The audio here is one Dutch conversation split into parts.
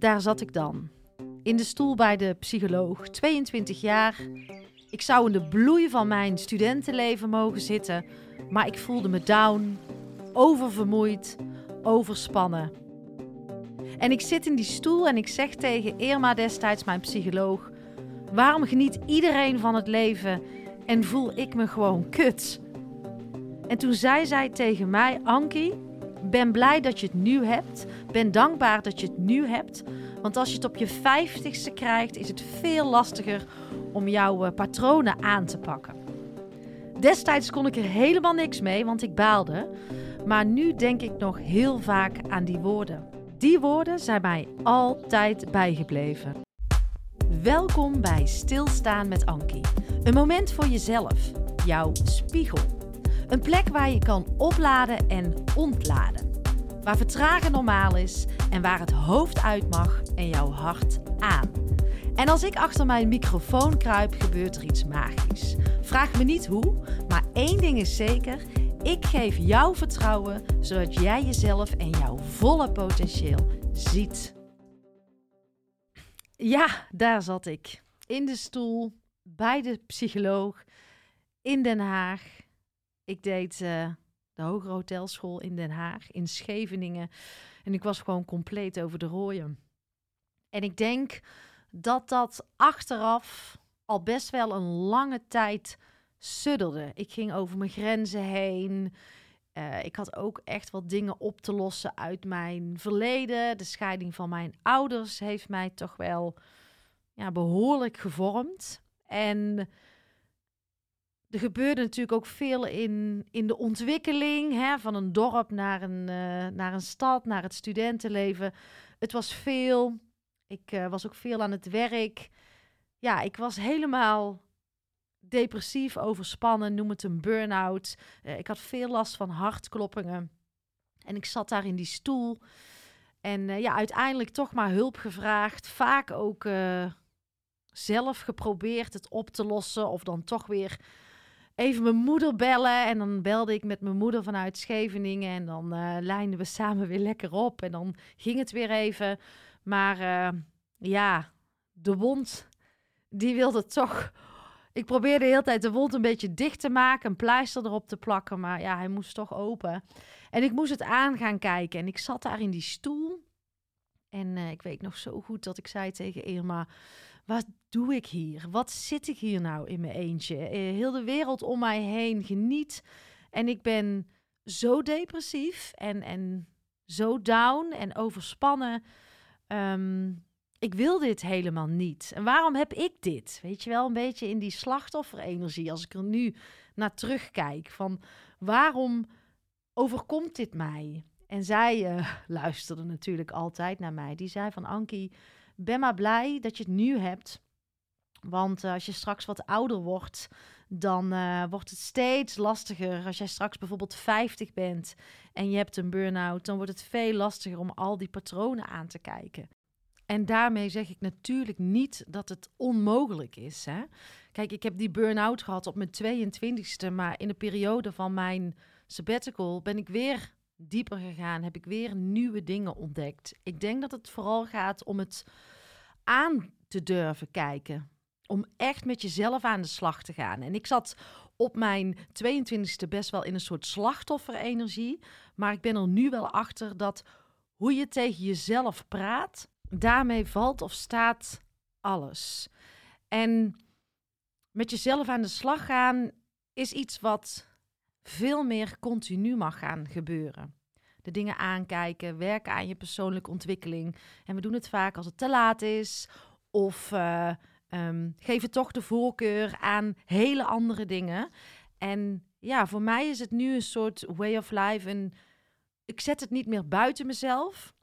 daar zat ik dan. In de stoel bij de psycholoog, 22 jaar. Ik zou in de bloei van mijn studentenleven mogen zitten, maar ik voelde me down, oververmoeid, overspannen. En ik zit in die stoel en ik zeg tegen Irma destijds, mijn psycholoog: Waarom geniet iedereen van het leven en voel ik me gewoon kut? En toen zei zij tegen mij: Ankie, ben blij dat je het nu hebt. Ben dankbaar dat je het nu hebt. Want als je het op je vijftigste krijgt, is het veel lastiger om jouw eh, patronen aan te pakken. Destijds kon ik er helemaal niks mee, want ik baalde. Maar nu denk ik nog heel vaak aan die woorden. Die woorden zijn mij altijd bijgebleven. Welkom bij Stilstaan met Ankie. Een moment voor jezelf, jouw spiegel. Een plek waar je kan opladen en ontladen. Waar vertragen normaal is en waar het hoofd uit mag en jouw hart aan. En als ik achter mijn microfoon kruip, gebeurt er iets magisch. Vraag me niet hoe, maar één ding is zeker: ik geef jou vertrouwen zodat jij jezelf en jouw volle potentieel ziet. Ja, daar zat ik. In de stoel, bij de psycholoog, in Den Haag. Ik deed uh, de Hogere Hotelschool in Den Haag, in Scheveningen. En ik was gewoon compleet over de rooien. En ik denk dat dat achteraf al best wel een lange tijd sudderde. Ik ging over mijn grenzen heen. Uh, ik had ook echt wat dingen op te lossen uit mijn verleden. De scheiding van mijn ouders heeft mij toch wel ja, behoorlijk gevormd. En er gebeurde natuurlijk ook veel in, in de ontwikkeling hè, van een dorp naar een, uh, naar een stad, naar het studentenleven. Het was veel. Ik uh, was ook veel aan het werk. Ja, ik was helemaal depressief, overspannen, noem het een burn-out. Uh, ik had veel last van hartkloppingen. En ik zat daar in die stoel. En ja, uiteindelijk toch maar hulp gevraagd. Vaak ook zelf geprobeerd het op te lossen. Of dan toch weer even mijn moeder bellen. En dan belde ik met mijn moeder vanuit Scheveningen. En dan uh, lijnden we samen weer lekker op. En dan ging het weer even. Maar uh, ja, de wond, die wilde toch... Ik probeerde de hele tijd de wond een beetje dicht te maken. Een pleister erop te plakken. Maar ja, hij moest toch open. En ik moest het aan gaan kijken. En ik zat daar in die stoel. En uh, ik weet nog zo goed dat ik zei tegen Irma wat doe ik hier? Wat zit ik hier nou in mijn eentje? Eh, heel de wereld om mij heen geniet. En ik ben zo depressief en, en zo down en overspannen. Um, ik wil dit helemaal niet. En waarom heb ik dit? Weet je wel, een beetje in die slachtofferenergie. Als ik er nu naar terugkijk. Van waarom overkomt dit mij? En zij uh, luisterde natuurlijk altijd naar mij. Die zei van Ankie, ben maar blij dat je het nu hebt. Want uh, als je straks wat ouder wordt, dan uh, wordt het steeds lastiger. Als jij straks bijvoorbeeld 50 bent en je hebt een burn-out, dan wordt het veel lastiger om al die patronen aan te kijken. En daarmee zeg ik natuurlijk niet dat het onmogelijk is. Hè? Kijk, ik heb die burn-out gehad op mijn 22e, maar in de periode van mijn sabbatical ben ik weer dieper gegaan, heb ik weer nieuwe dingen ontdekt. Ik denk dat het vooral gaat om het aan te durven kijken. Om echt met jezelf aan de slag te gaan. En ik zat op mijn 22e best wel in een soort slachtofferenergie. Maar ik ben er nu wel achter dat hoe je tegen jezelf praat, daarmee valt of staat alles. En met jezelf aan de slag gaan is iets wat veel meer continu mag gaan gebeuren. De dingen aankijken, werken aan je persoonlijke ontwikkeling. En we doen het vaak als het te laat is of uh, um, geven toch de voorkeur aan hele andere dingen. En ja, voor mij is het nu een soort way of life. Ik zet het niet meer buiten mezelf.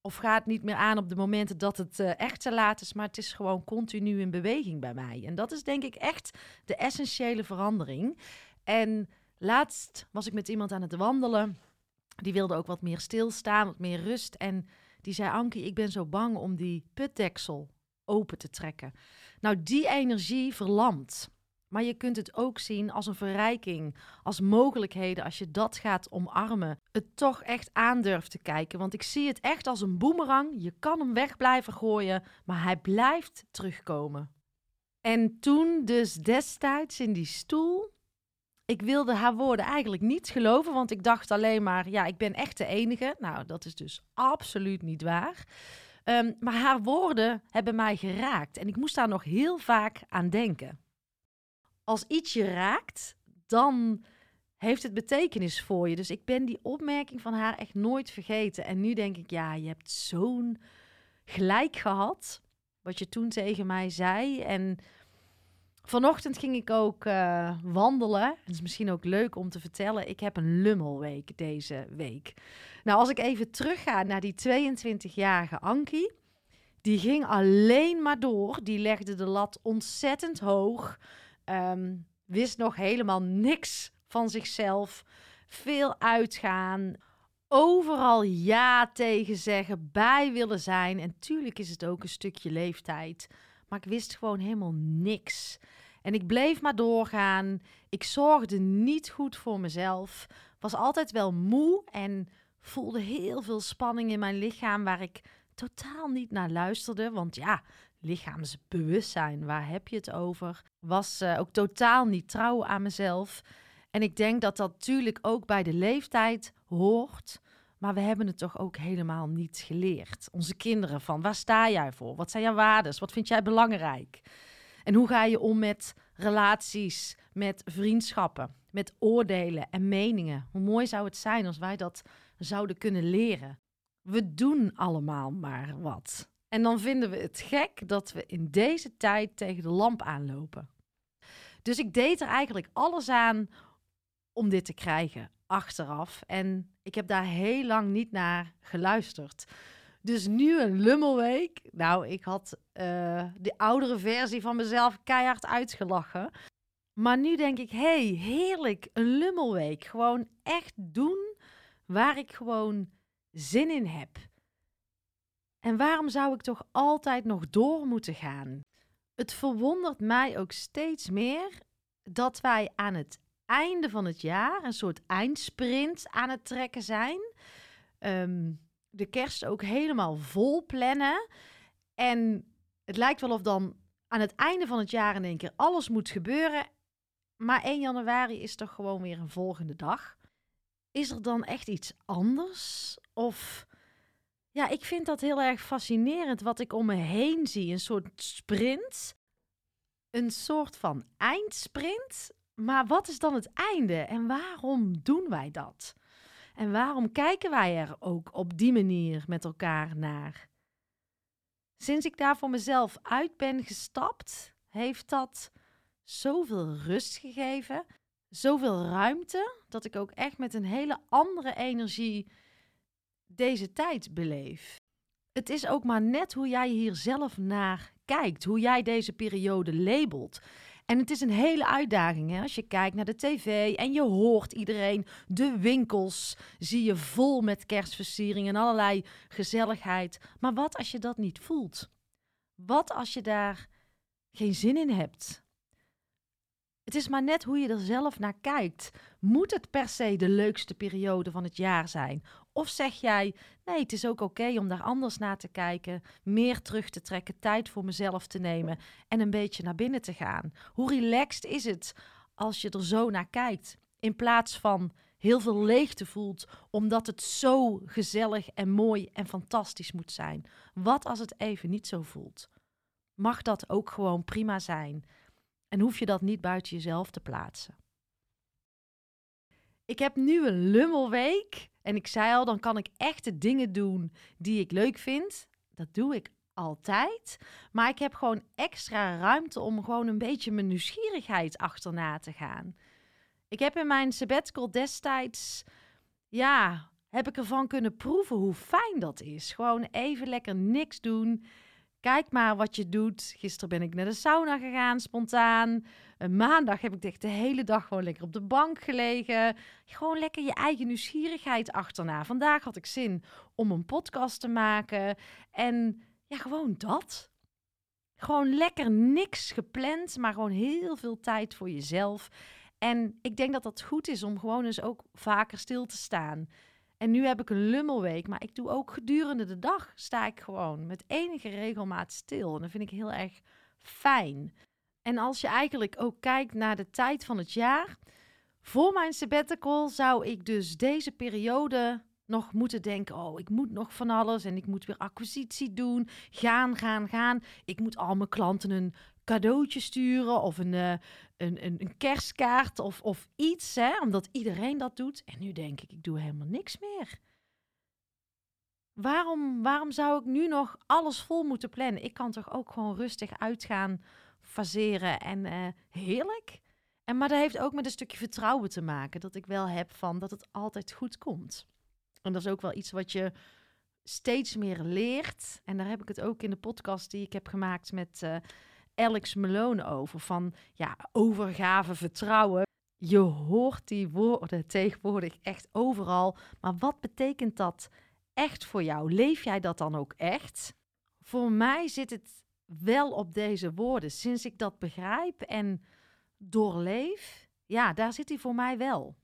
Of ga het niet meer aan op de momenten dat het uh, echt te laat is. Maar het is gewoon continu in beweging bij mij. En dat is denk ik echt de essentiële verandering. En Laatst was ik met iemand aan het wandelen. Die wilde ook wat meer stilstaan, wat meer rust. En die zei: Ankie, ik ben zo bang om die putdeksel open te trekken. Nou, die energie verlamt. Maar je kunt het ook zien als een verrijking, als mogelijkheden als je dat gaat omarmen. Het toch echt aandurft te kijken, want ik zie het echt als een boemerang. Je kan hem weg blijven gooien, maar hij blijft terugkomen. En toen dus destijds in die stoel, ik wilde haar woorden eigenlijk niet geloven, want ik dacht alleen maar, ja, ik ben echt de enige. Nou, dat is dus absoluut niet waar. Ehm, maar haar woorden hebben mij geraakt en ik moest daar nog heel vaak aan denken. Als iets je raakt, dan heeft het betekenis voor je. Dus ik ben die opmerking van haar echt nooit vergeten. En nu denk ik, ja, je hebt zo'n gelijk gehad. Wat je toen tegen mij zei. En Vanochtend ging ik ook uh, wandelen. Het is misschien ook leuk om te vertellen. Ik heb een lummelweek deze week. Nou, als ik even terugga naar die 22-jarige Ankie. Die ging alleen maar door. Die legde de lat ontzettend hoog. Um, wist nog helemaal niks van zichzelf. Veel uitgaan. Overal ja tegen zeggen. Bij willen zijn. En tuurlijk is het ook een stukje leeftijd. Maar ik wist gewoon helemaal niks. En ik bleef maar doorgaan. Ik zorgde niet goed voor mezelf. Was altijd wel moe en voelde heel veel spanning in mijn lichaam waar ik totaal niet naar luisterde. Want ja, lichaamsbewustzijn, waar heb je het over? Was uh, ook totaal niet trouw aan mezelf. En ik denk dat dat natuurlijk ook bij de leeftijd hoort. Maar we hebben het toch ook helemaal niet geleerd. Onze kinderen van waar sta jij voor? Wat zijn jouw waarden? Wat vind jij belangrijk? En hoe ga je om met relaties, met vriendschappen, met oordelen en meningen? Hoe mooi zou het zijn als wij dat zouden kunnen leren? We doen allemaal maar wat. En dan vinden we het gek dat we in deze tijd tegen de lamp aanlopen. Dus ik deed er eigenlijk alles aan om dit te krijgen achteraf. En ik heb daar heel lang niet naar geluisterd. Dus nu een lummelweek. Nou, ik had uh, de oudere versie van mezelf keihard uitgelachen. Maar nu denk ik, hey, heerlijk, een lummelweek. Gewoon echt doen waar ik gewoon zin in heb. En waarom zou ik toch altijd nog door moeten gaan? Het verwondert mij ook steeds meer dat wij aan het einde van het jaar een soort eindsprint aan het trekken zijn. Um, de kerst ook helemaal vol plannen. En het lijkt wel of dan aan het einde van het jaar in één keer alles moet gebeuren. Maar 1 januari is toch gewoon weer een volgende dag. Is er dan echt iets anders? Of ja, ik vind dat heel erg fascinerend wat ik om me heen zie. Een soort sprint. Een soort van eindsprint. Maar wat is dan het einde en waarom doen wij dat? En waarom kijken wij er ook op die manier met elkaar naar? Sinds ik daar voor mezelf uit ben gestapt, heeft dat zoveel rust gegeven, zoveel ruimte, dat ik ook echt met een hele andere energie deze tijd beleef. Het is ook maar net hoe jij hier zelf naar kijkt, hoe jij deze periode labelt. En het is een hele uitdaging hè? als je kijkt naar de tv en je hoort iedereen. De winkels zie je vol met kerstversieringen en allerlei gezelligheid. Maar wat als je dat niet voelt? Wat als je daar geen zin in hebt? Het is maar net hoe je er zelf naar kijkt. Moet het per se de leukste periode van het jaar zijn? Of zeg jij, nee, het is ook oké om daar anders naar te kijken, meer terug te trekken, tijd voor mezelf te nemen en een beetje naar binnen te gaan? Hoe relaxed is het als je er zo naar kijkt, in plaats van heel veel leegte voelt, omdat het zo gezellig en mooi en fantastisch moet zijn? Wat als het even niet zo voelt? Mag dat ook gewoon prima zijn? En hoef je dat niet buiten jezelf te plaatsen? Ik heb nu een lummelweek. En ik zei al, dan kan ik echt de dingen doen die ik leuk vind. Dat doe ik altijd. Maar ik heb gewoon extra ruimte om gewoon een beetje mijn nieuwsgierigheid achterna te gaan. Ik heb in mijn sabbatical destijds, ja, heb ik ervan kunnen proeven hoe fijn dat is. Gewoon even lekker niks doen. Kijk maar wat je doet. Gisteren ben ik naar de sauna gegaan, spontaan. Een maandag heb ik de hele dag gewoon lekker op de bank gelegen. Gewoon lekker je eigen nieuwsgierigheid achterna. Vandaag had ik zin om een podcast te maken. En ja, gewoon dat. Gewoon lekker niks gepland, maar gewoon heel veel tijd voor jezelf. En ik denk dat dat goed is om gewoon eens ook vaker stil te staan. En nu heb ik een lummelweek, maar ik doe ook gedurende de dag sta ik gewoon met enige regelmaat stil. En dat vind ik heel erg fijn. En als je eigenlijk ook kijkt naar de tijd van het jaar, voor mijn sabbatical zou ik dus deze periode nog moeten denken: oh, ik moet nog van alles en ik moet weer acquisitie doen. Gaan, gaan, gaan. Ik moet al mijn klanten een cadeautje sturen of een, uh, een, een, een, kerstkaart of, of iets, hè, omdat iedereen dat doet. En nu denk ik: ik doe helemaal niks meer. Waarom, waarom zou ik nu nog alles vol moeten plannen? Ik kan toch ook gewoon rustig uitgaan, faseren en uh, heerlijk. En, maar dat heeft ook met een stukje vertrouwen te maken. Dat ik wel heb van dat het altijd goed komt. En dat is ook wel iets wat je steeds meer leert. En daar heb ik het ook in de podcast die ik heb gemaakt met uh, Alex Malone over. Van ja, overgave, vertrouwen. Je hoort die woorden tegenwoordig echt overal. Maar wat betekent dat echt voor jou? Leef jij dat dan ook echt? Voor mij zit het wel op deze woorden. Sinds ik dat begrijp en doorleef, ja, daar zit hij voor mij wel.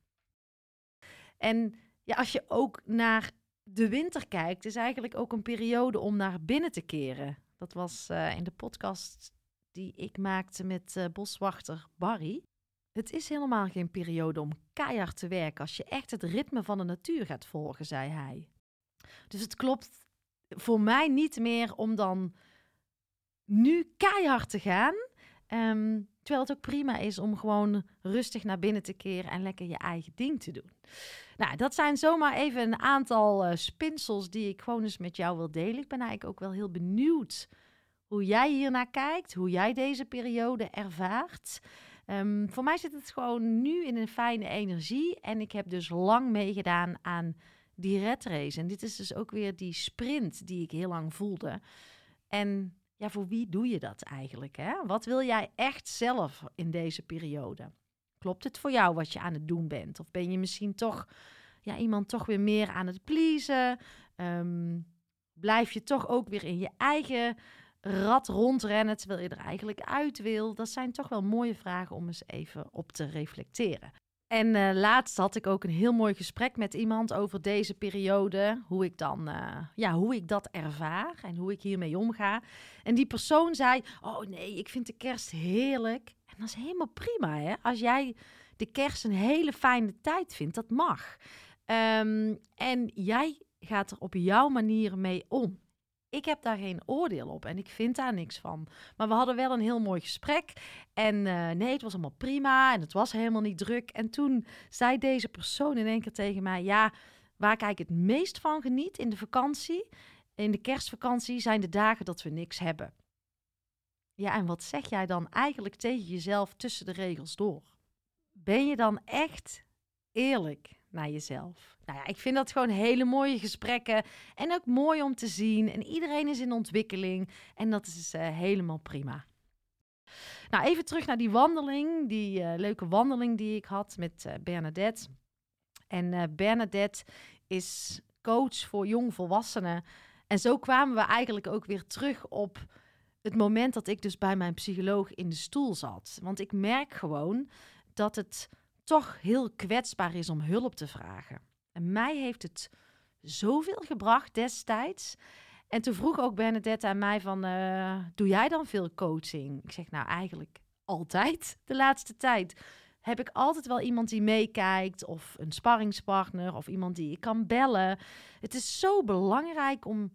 En ja, als je ook naar de winter kijkt, is eigenlijk ook een periode om naar binnen te keren. Dat was uh, in de podcast die ik maakte met uh, boswachter Barry. Het is helemaal geen periode om keihard te werken als je echt het ritme van de natuur gaat volgen, zei hij. Dus het klopt voor mij niet meer om dan nu keihard te gaan. Um, terwijl het ook prima is om gewoon rustig naar binnen te keren en lekker je eigen ding te doen. Nou, dat zijn zomaar even een aantal uh, spinsels die ik gewoon eens met jou wil delen. Ik ben eigenlijk ook wel heel benieuwd hoe jij hiernaar kijkt, hoe jij deze periode ervaart. Um, voor mij zit het gewoon nu in een fijne energie. En ik heb dus lang meegedaan aan die red race. En dit is dus ook weer die sprint die ik heel lang voelde. En ja, voor wie doe je dat eigenlijk? Hè? Wat wil jij echt zelf in deze periode? Klopt het voor jou wat je aan het doen bent? Of ben je misschien toch ja, iemand toch weer meer aan het pleasen? Um, blijf je toch ook weer in je eigen rat rondrennen terwijl je er eigenlijk uit wil? Dat zijn toch wel mooie vragen om eens even op te reflecteren. En uh, laatst had ik ook een heel mooi gesprek met iemand over deze periode. Hoe ik dan, uh, ja, hoe ik dat ervaar en hoe ik hiermee omga. En die persoon zei: Oh nee, ik vind de kerst heerlijk. En dat is helemaal prima, hè? Als jij de kerst een hele fijne tijd vindt, dat mag. Um, en jij gaat er op jouw manier mee om. Ik heb daar geen oordeel op en ik vind daar niks van. Maar we hadden wel een heel mooi gesprek. En uh, nee, het was allemaal prima en het was helemaal niet druk. En toen zei deze persoon in één keer tegen mij: Ja, waar ik het meest van geniet in de vakantie, in de kerstvakantie, zijn de dagen dat we niks hebben. Ja, en wat zeg jij dan eigenlijk tegen jezelf tussen de regels door? Ben je dan echt eerlijk naar jezelf? Nou ja, ik vind dat gewoon hele mooie gesprekken en ook mooi om te zien. En iedereen is in ontwikkeling en dat is uh, helemaal prima. Nou, even terug naar die wandeling, die uh, leuke wandeling die ik had met uh, Bernadette. En Bernadette is coach voor jongvolwassenen. En zo kwamen we eigenlijk ook weer terug op het moment dat ik dus bij mijn psycholoog in de stoel zat. Want ik merk gewoon dat het toch heel kwetsbaar is om hulp te vragen. Mij heeft het zoveel gebracht destijds. En toen vroeg ook Bernadette aan mij van, uh, doe jij dan veel coaching? Ik zeg, nou eigenlijk altijd de laatste tijd. Heb ik altijd wel iemand die meekijkt of een sparringspartner of iemand die ik kan bellen. Het is zo belangrijk om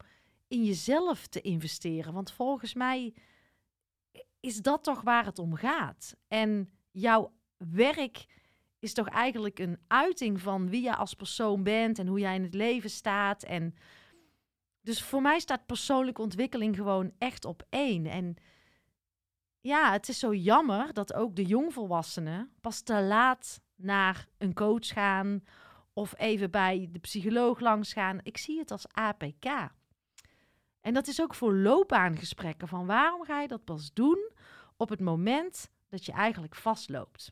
in jezelf te investeren. Want volgens mij is dat toch waar het om gaat. En jouw werk is toch eigenlijk een uiting van wie je als persoon bent en hoe jij in het leven staat. En dus voor mij staat persoonlijke ontwikkeling gewoon echt op één. En ja, het is zo jammer dat ook de jongvolwassenen pas te laat naar een coach gaan of even bij de psycholoog langs gaan. Ik zie het als APK. En dat is ook voor loopbaangesprekken van waarom ga je dat pas doen op het moment dat je eigenlijk vastloopt.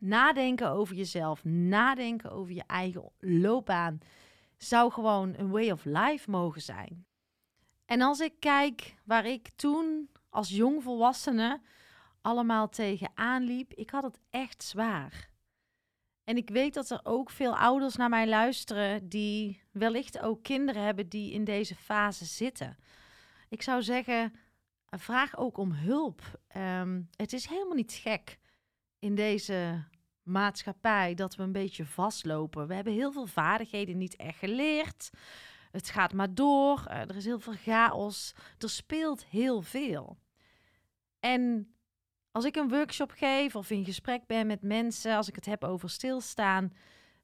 Nadenken over jezelf, nadenken over je eigen loopbaan, zou gewoon een way of life mogen zijn. En als ik kijk waar ik toen als jongvolwassene allemaal tegenaan liep. Ik had het echt zwaar. En ik weet dat er ook veel ouders naar mij luisteren die wellicht ook kinderen hebben die in deze fase zitten. Ik zou zeggen, vraag ook om hulp. Ehm, het is helemaal niet gek in deze maatschappij dat we een beetje vastlopen. We hebben heel veel vaardigheden niet echt geleerd. Het gaat maar door. Eh, er is heel veel chaos. Er speelt heel veel. En als ik een workshop geef of in gesprek ben met mensen, als ik het heb over stilstaan,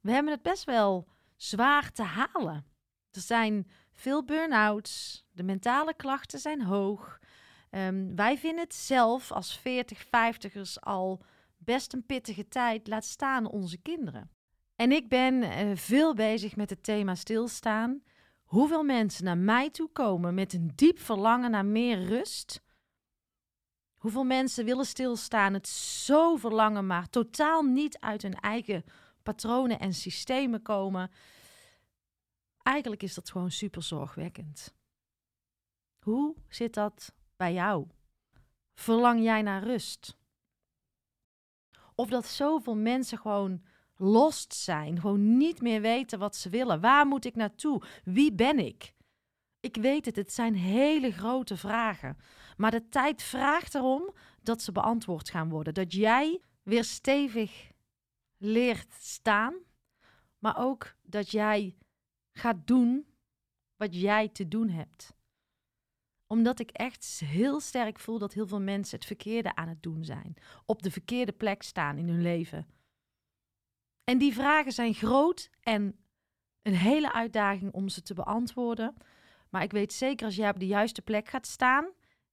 we hebben het best wel zwaar te halen. Er zijn veel burn-outs, de mentale klachten zijn hoog. Ehm, wij vinden het zelf als 40, 50ers al best een pittige tijd, laat staan onze kinderen. En ik ben uh, veel bezig met het thema stilstaan. Hoeveel mensen naar mij toe komen met een diep verlangen naar meer rust. Hoeveel mensen willen stilstaan, het zo verlangen, maar totaal niet uit hun eigen patronen en systemen komen. Eigenlijk is dat gewoon super zorgwekkend. Hoe zit dat bij jou? Verlang jij naar rust? Of dat zoveel mensen gewoon lost zijn, gewoon niet meer weten wat ze willen. Waar moet ik naartoe? Wie ben ik? Ik weet het, het zijn hele grote vragen. Maar de tijd vraagt erom dat ze beantwoord gaan worden. Dat jij weer stevig leert staan, maar ook dat jij gaat doen wat jij te doen hebt omdat ik echt heel sterk voel dat heel veel mensen het verkeerde aan het doen zijn. Op de verkeerde plek staan in hun leven. En die vragen zijn groot en een hele uitdaging om ze te beantwoorden. Maar ik weet zeker als jij op de juiste plek gaat staan,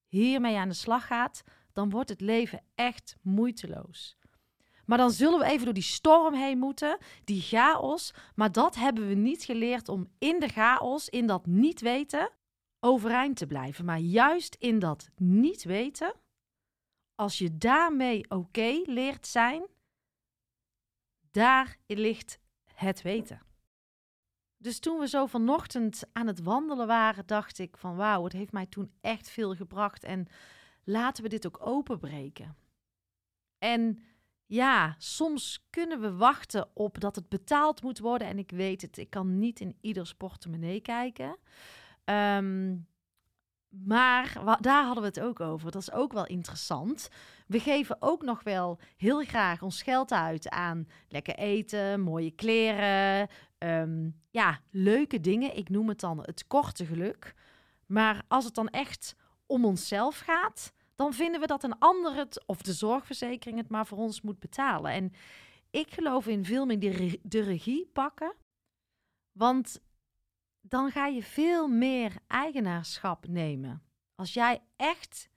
hiermee aan de slag gaat, dan wordt het leven echt moeiteloos. Maar dan zullen we even door die storm heen moeten, die chaos. Maar dat hebben we niet geleerd om in de chaos, in dat niet weten, overeind te blijven. Maar juist in dat niet weten, als je daarmee oké leert zijn, daar ligt het weten. Dus toen we zo vanochtend aan het wandelen waren, dacht ik van wauw, het heeft mij toen echt veel gebracht en laten we dit ook openbreken. En ja, soms kunnen we wachten op dat het betaald moet worden en ik weet het, ik kan niet in ieders portemonnee kijken. Ehm, maar daar hadden we het ook over. Dat is ook wel interessant. We geven ook nog wel heel graag ons geld uit aan lekker eten, mooie kleren, ehm, ja, leuke dingen. Ik noem het dan het korte geluk. Maar als het dan echt om onszelf gaat, dan vinden we dat een ander het, of de zorgverzekering het maar voor ons moet betalen. En ik geloof in veel meer de, de regie pakken. Want dan ga je veel meer eigenaarschap nemen. Als jij echt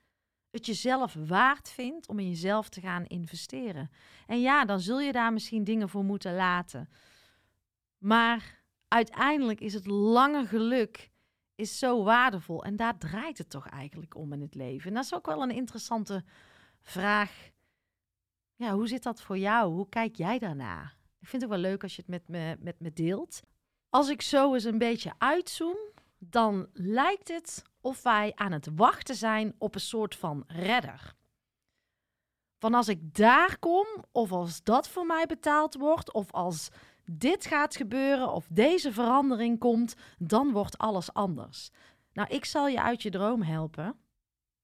het jezelf waard vindt om in jezelf te gaan investeren. En ja, dan zul je daar misschien dingen voor moeten laten. Maar uiteindelijk is het lange geluk is zo waardevol. En daar draait het toch eigenlijk om in het leven. En dat is ook wel een interessante vraag. Ja, hoe zit dat voor jou? Hoe kijk jij daarna? Ik vind het wel leuk als je het met me, met me deelt. Als ik zo eens een beetje uitzoom, dan lijkt het of wij aan het wachten zijn op een soort van redder. Van als ik daar kom, of als dat voor mij betaald wordt, of als dit gaat gebeuren, of deze verandering komt, dan wordt alles anders. Nou, ik zal je uit je droom helpen.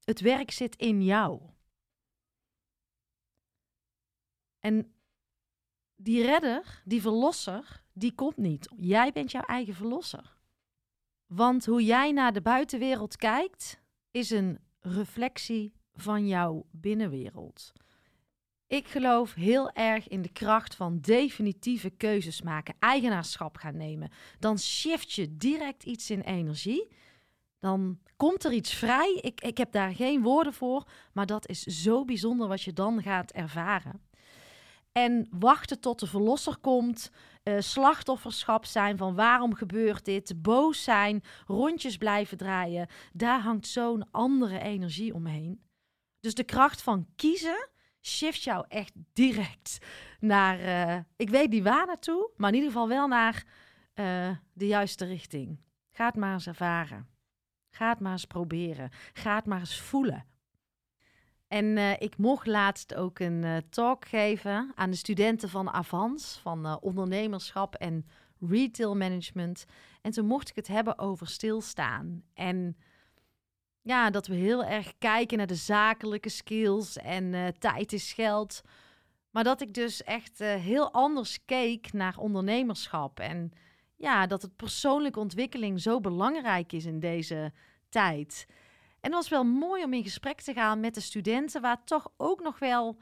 Het werk zit in jou. En die redder, die verlosser, die komt niet. Jij bent jouw eigen verlosser. Want hoe jij naar de buitenwereld kijkt, is een reflectie van jouw binnenwereld. Ik geloof heel erg in de kracht van definitieve keuzes maken, eigenaarschap gaan nemen. Dan shift je direct iets in energie. Dan komt er iets vrij. Ik, ik heb daar geen woorden voor, maar dat is zo bijzonder wat je dan gaat ervaren. En wachten tot de verlosser komt, uh, slachtofferschap zijn van waarom gebeurt dit, boos zijn, rondjes blijven draaien. Daar hangt zo'n andere energie omheen. Dus de kracht van kiezen shift jou echt direct naar, uh, ik weet niet waar naartoe, maar in ieder geval wel naar uh, de juiste richting. Ga het maar eens ervaren. Ga het maar eens proberen. Ga het maar eens voelen. En eh, ik mocht laatst ook een uh, talk geven aan de studenten van Avans, van uh, ondernemerschap en retail management. En toen mocht ik het hebben over stilstaan. En ja, dat we heel erg kijken naar de zakelijke skills en tijd is geld. Maar dat ik dus echt heel anders keek naar ondernemerschap. En ja, dat het persoonlijke ontwikkeling zo belangrijk is in deze tijd. En het was wel mooi om in gesprek te gaan met de studenten, waar toch ook nog wel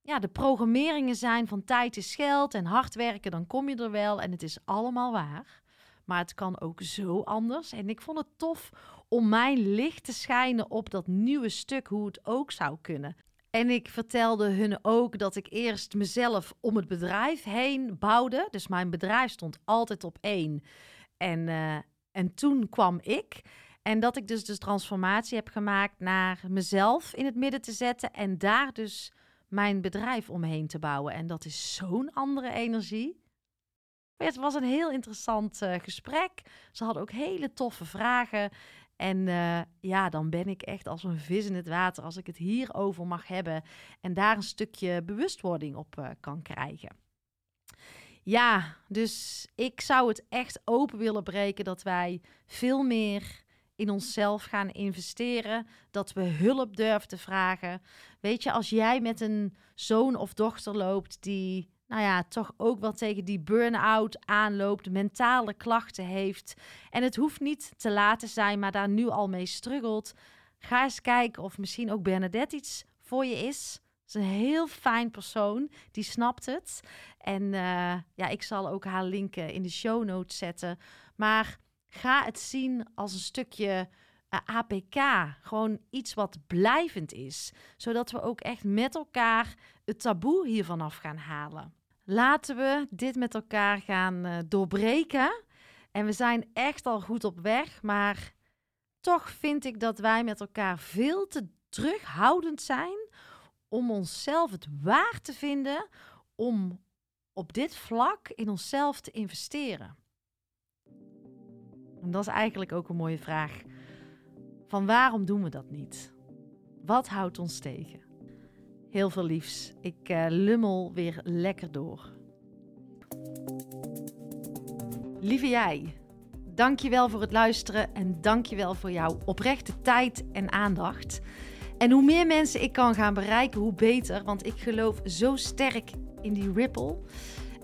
ja, de programmeringen zijn van tijd is geld en hard werken, dan kom je er wel. En het is allemaal waar. Maar het kan ook zo anders. En ik vond het tof om mijn licht te schijnen op dat nieuwe stuk, hoe het ook zou kunnen. En ik vertelde hun ook dat ik eerst mezelf om het bedrijf heen bouwde. Dus mijn bedrijf stond altijd op één. En, uh, en toen kwam ik. En dat ik dus de transformatie heb gemaakt naar mezelf in het midden te zetten en daar dus mijn bedrijf omheen te bouwen. En dat is zo'n andere energie. Het was een heel interessant uh, gesprek. Ze hadden ook hele toffe vragen. En uh, ja, dan ben ik echt als een vis in het water als ik het hierover mag hebben en daar een stukje bewustwording op uh, kan krijgen. Ja, dus ik zou het echt open willen breken dat wij veel meer in onszelf gaan investeren, dat we hulp durven te vragen. Weet je, als jij met een zoon of dochter loopt die, nou ja, toch ook wel tegen die burn-out aanloopt, mentale klachten heeft en het hoeft niet te laten zijn, maar daar nu al mee struggelt, ga eens kijken of misschien ook Bernadette iets voor je is. Ze is een heel fijn persoon, die snapt het. En uh, ja, ik zal ook haar linken in de show notes zetten. Maar Ga het zien als een stukje eh, APK. Gewoon iets wat blijvend is. Zodat we ook echt met elkaar het taboe hiervan af gaan halen. Laten we dit met elkaar gaan uh, doorbreken. En we zijn echt al goed op weg. Maar toch vind ik dat wij met elkaar veel te terughoudend zijn om onszelf het waar te vinden om op dit vlak in onszelf te investeren. En dat is eigenlijk ook een mooie vraag. Van waarom doen we dat niet? Wat houdt ons tegen? Heel veel liefs. Ik uh, lummel weer lekker door. Lieve jij, dankjewel voor het luisteren en dankjewel voor jouw oprechte tijd en aandacht. En hoe meer mensen ik kan gaan bereiken, hoe beter, want ik geloof zo sterk in die ripple.